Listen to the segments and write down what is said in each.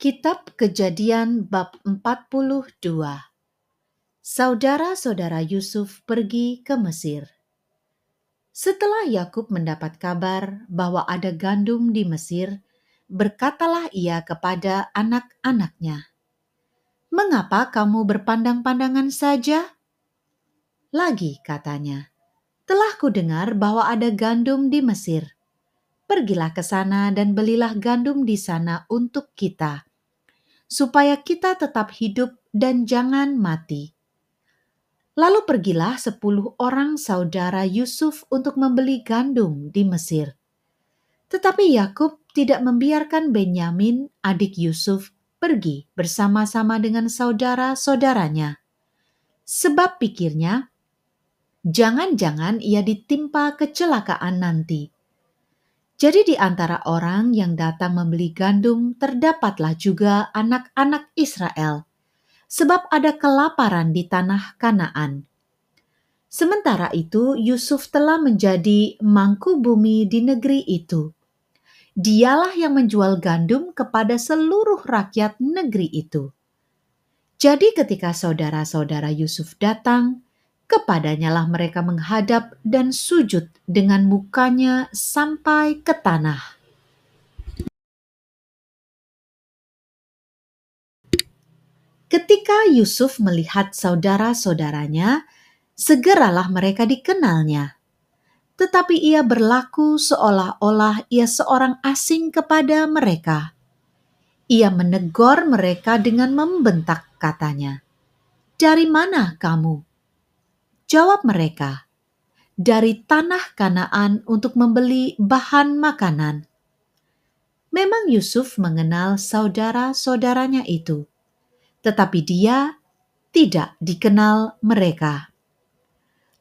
Kitab Kejadian bab 42 Saudara-saudara Yusuf pergi ke Mesir. Setelah Yakub mendapat kabar bahwa ada gandum di Mesir, berkatalah ia kepada anak-anaknya, "Mengapa kamu berpandang-pandangan saja?" Lagi katanya, "Telah kudengar bahwa ada gandum di Mesir. Pergilah ke sana dan belilah gandum di sana untuk kita." Supaya kita tetap hidup dan jangan mati. Lalu pergilah sepuluh orang saudara Yusuf untuk membeli gandum di Mesir. Tetapi Yakub tidak membiarkan Benyamin, adik Yusuf, pergi bersama-sama dengan saudara-saudaranya. Sebab pikirnya, jangan-jangan ia ditimpa kecelakaan nanti jadi di antara orang yang datang membeli gandum terdapatlah juga anak-anak Israel, sebab ada kelaparan di tanah Kanaan. Sementara itu Yusuf telah menjadi mangku bumi di negeri itu. Dialah yang menjual gandum kepada seluruh rakyat negeri itu. Jadi ketika saudara-saudara Yusuf datang, kepadanya lah mereka menghadap dan sujud dengan mukanya sampai ke tanah. Ketika Yusuf melihat saudara-saudaranya, segeralah mereka dikenalnya. Tetapi ia berlaku seolah-olah ia seorang asing kepada mereka. Ia menegur mereka dengan membentak katanya, "Dari mana kamu?" Jawab mereka, "Dari tanah Kanaan untuk membeli bahan makanan." Memang Yusuf mengenal saudara-saudaranya itu, tetapi dia tidak dikenal mereka.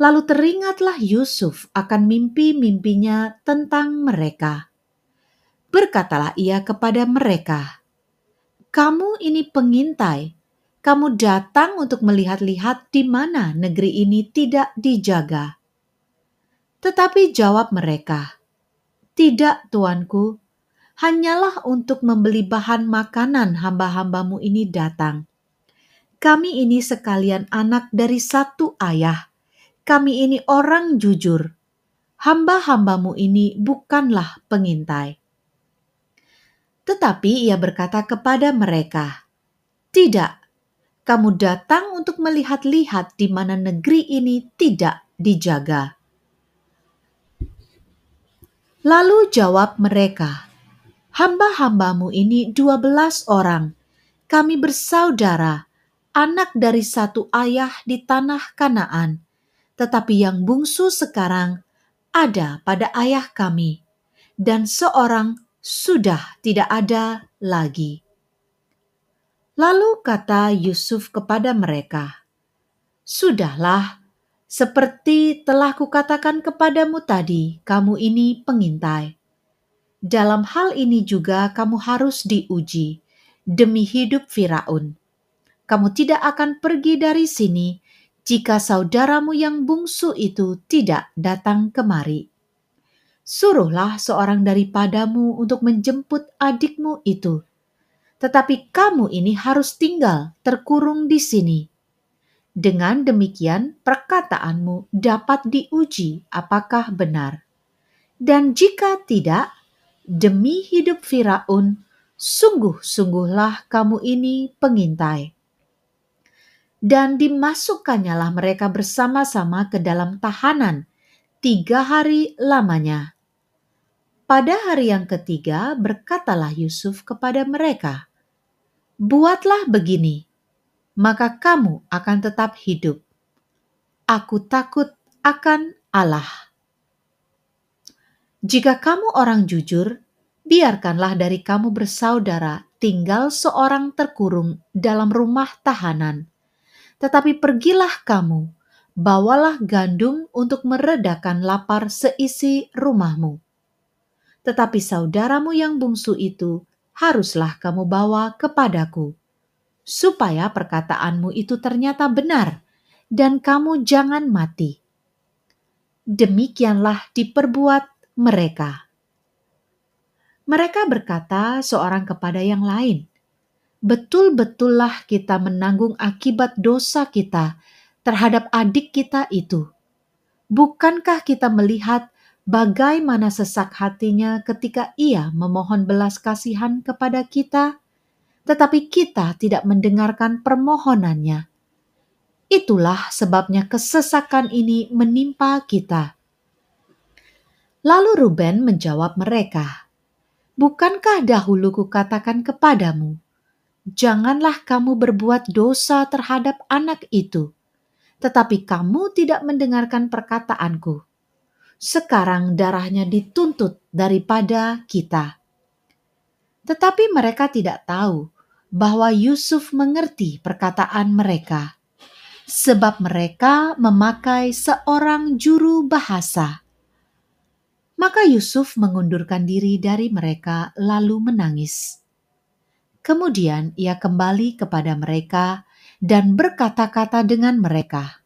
Lalu teringatlah Yusuf akan mimpi-mimpinya tentang mereka. Berkatalah ia kepada mereka, "Kamu ini pengintai kamu datang untuk melihat-lihat di mana negeri ini tidak dijaga. Tetapi jawab mereka, "Tidak, tuanku, hanyalah untuk membeli bahan makanan hamba-hambamu ini datang. Kami ini sekalian anak dari satu ayah. Kami ini orang jujur. Hamba-hambamu ini bukanlah pengintai." Tetapi ia berkata kepada mereka, "Tidak, kamu datang untuk melihat-lihat di mana negeri ini tidak dijaga. Lalu jawab mereka, hamba-hambamu ini dua belas orang, kami bersaudara, anak dari satu ayah di tanah Kanaan, tetapi yang bungsu sekarang ada pada ayah kami, dan seorang sudah tidak ada lagi. Lalu kata Yusuf kepada mereka, "Sudahlah, seperti telah kukatakan kepadamu tadi, kamu ini pengintai. Dalam hal ini juga kamu harus diuji demi hidup Firaun. Kamu tidak akan pergi dari sini jika saudaramu yang bungsu itu tidak datang kemari. Suruhlah seorang daripadamu untuk menjemput adikmu itu." Tetapi kamu ini harus tinggal terkurung di sini. Dengan demikian, perkataanmu dapat diuji apakah benar, dan jika tidak, demi hidup Firaun, sungguh-sungguhlah kamu ini pengintai. Dan dimasukkannya mereka bersama-sama ke dalam tahanan tiga hari lamanya. Pada hari yang ketiga, berkatalah Yusuf kepada mereka, Buatlah begini, maka kamu akan tetap hidup. Aku takut akan Allah. Jika kamu orang jujur, biarkanlah dari kamu bersaudara tinggal seorang terkurung dalam rumah tahanan. Tetapi pergilah kamu, bawalah gandum untuk meredakan lapar seisi rumahmu. Tetapi saudaramu yang bungsu itu haruslah kamu bawa kepadaku, supaya perkataanmu itu ternyata benar, dan kamu jangan mati. Demikianlah diperbuat mereka. Mereka berkata seorang kepada yang lain, betul-betullah kita menanggung akibat dosa kita terhadap adik kita itu. Bukankah kita melihat bagaimana sesak hatinya ketika ia memohon belas kasihan kepada kita, tetapi kita tidak mendengarkan permohonannya? Itulah sebabnya kesesakan ini menimpa kita. Lalu Ruben menjawab mereka, Bukankah dahulu kukatakan kepadamu, janganlah kamu berbuat dosa terhadap anak itu. Tetapi kamu tidak mendengarkan perkataanku. Sekarang darahnya dituntut daripada kita. Tetapi mereka tidak tahu bahwa Yusuf mengerti perkataan mereka, sebab mereka memakai seorang juru bahasa. Maka Yusuf mengundurkan diri dari mereka, lalu menangis. Kemudian ia kembali kepada mereka dan berkata-kata dengan mereka.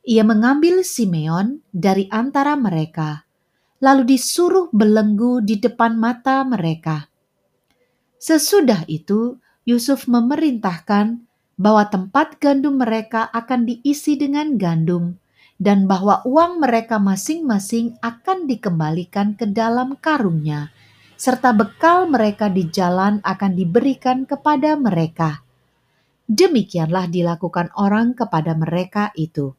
Ia mengambil Simeon dari antara mereka, lalu disuruh belenggu di depan mata mereka. Sesudah itu, Yusuf memerintahkan bahwa tempat gandum mereka akan diisi dengan gandum, dan bahwa uang mereka masing-masing akan dikembalikan ke dalam karungnya serta bekal mereka di jalan akan diberikan kepada mereka. Demikianlah dilakukan orang kepada mereka itu.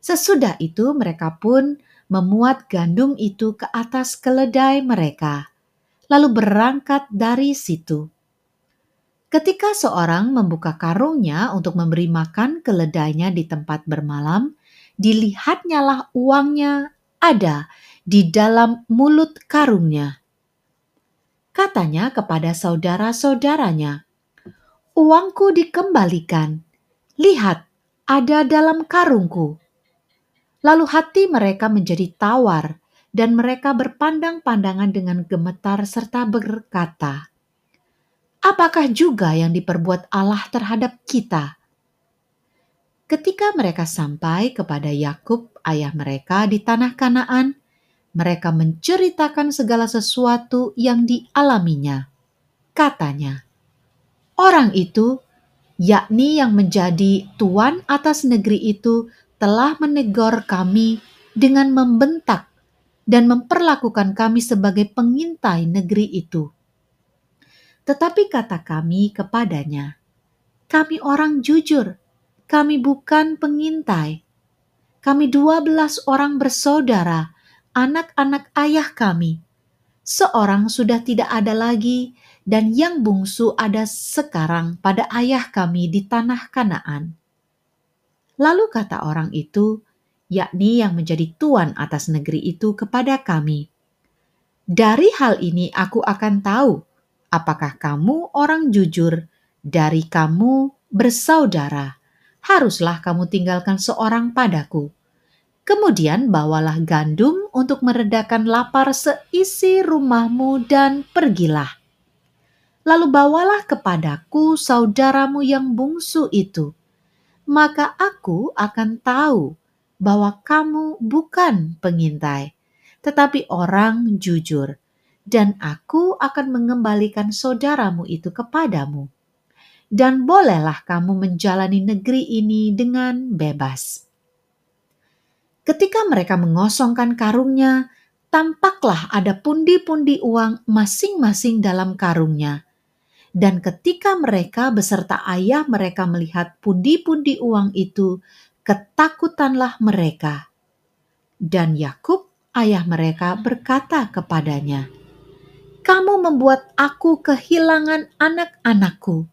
Sesudah itu, mereka pun memuat gandum itu ke atas keledai mereka, lalu berangkat dari situ. Ketika seorang membuka karungnya untuk memberi makan keledainya di tempat bermalam, dilihatnyalah uangnya ada di dalam mulut karungnya. Katanya kepada saudara-saudaranya, "Uangku dikembalikan. Lihat, ada dalam karungku." Lalu hati mereka menjadi tawar, dan mereka berpandang-pandangan dengan gemetar serta berkata, "Apakah juga yang diperbuat Allah terhadap kita?" Ketika mereka sampai kepada Yakub, ayah mereka di tanah Kanaan, mereka menceritakan segala sesuatu yang dialaminya. Katanya, orang itu, yakni yang menjadi tuan atas negeri itu, telah menegur kami dengan membentak dan memperlakukan kami sebagai pengintai negeri itu. Tetapi kata kami kepadanya, "Kami orang jujur, kami bukan pengintai. Kami dua belas orang bersaudara, anak-anak ayah kami. Seorang sudah tidak ada lagi, dan yang bungsu ada sekarang pada ayah kami di tanah Kanaan. Lalu kata orang itu, yakni yang menjadi tuan atas negeri itu kepada kami, "Dari hal ini aku akan tahu apakah kamu orang jujur dari kamu bersaudara. Haruslah kamu tinggalkan seorang padaku." Kemudian bawalah gandum untuk meredakan lapar seisi rumahmu dan pergilah. Lalu bawalah kepadaku saudaramu yang bungsu itu, maka aku akan tahu bahwa kamu bukan pengintai, tetapi orang jujur, dan aku akan mengembalikan saudaramu itu kepadamu. Dan bolehlah kamu menjalani negeri ini dengan bebas. Ketika mereka mengosongkan karungnya, tampaklah ada pundi-pundi uang masing-masing dalam karungnya. Dan ketika mereka beserta ayah mereka melihat pundi-pundi uang itu, ketakutanlah mereka. Dan Yakub, ayah mereka, berkata kepadanya, "Kamu membuat aku kehilangan anak-anakku.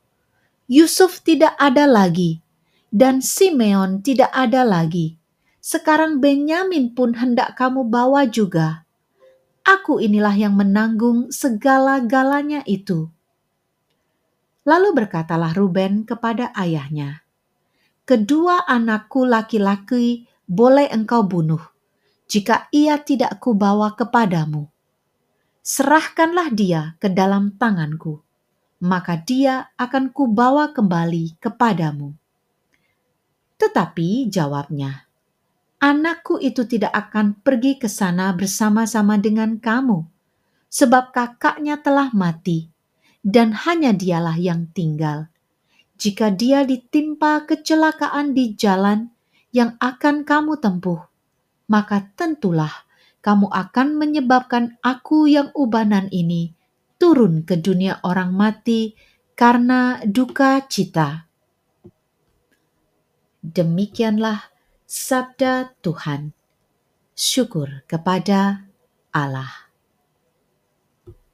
Yusuf tidak ada lagi, dan Simeon tidak ada lagi." Sekarang Benyamin pun hendak kamu bawa juga. Aku inilah yang menanggung segala-galanya itu. Lalu berkatalah Ruben kepada ayahnya, Kedua anakku laki-laki boleh engkau bunuh, jika ia tidak kubawa kepadamu. Serahkanlah dia ke dalam tanganku, maka dia akan kubawa kembali kepadamu. Tetapi jawabnya, anakku itu tidak akan pergi ke sana bersama-sama dengan kamu, sebab kakaknya telah mati, dan hanya dialah yang tinggal. Jika dia ditimpa kecelakaan di jalan yang akan kamu tempuh, maka tentulah kamu akan menyebabkan aku yang ubanan ini turun ke dunia orang mati karena duka cita. Demikianlah sabda Tuhan. Syukur kepada Allah.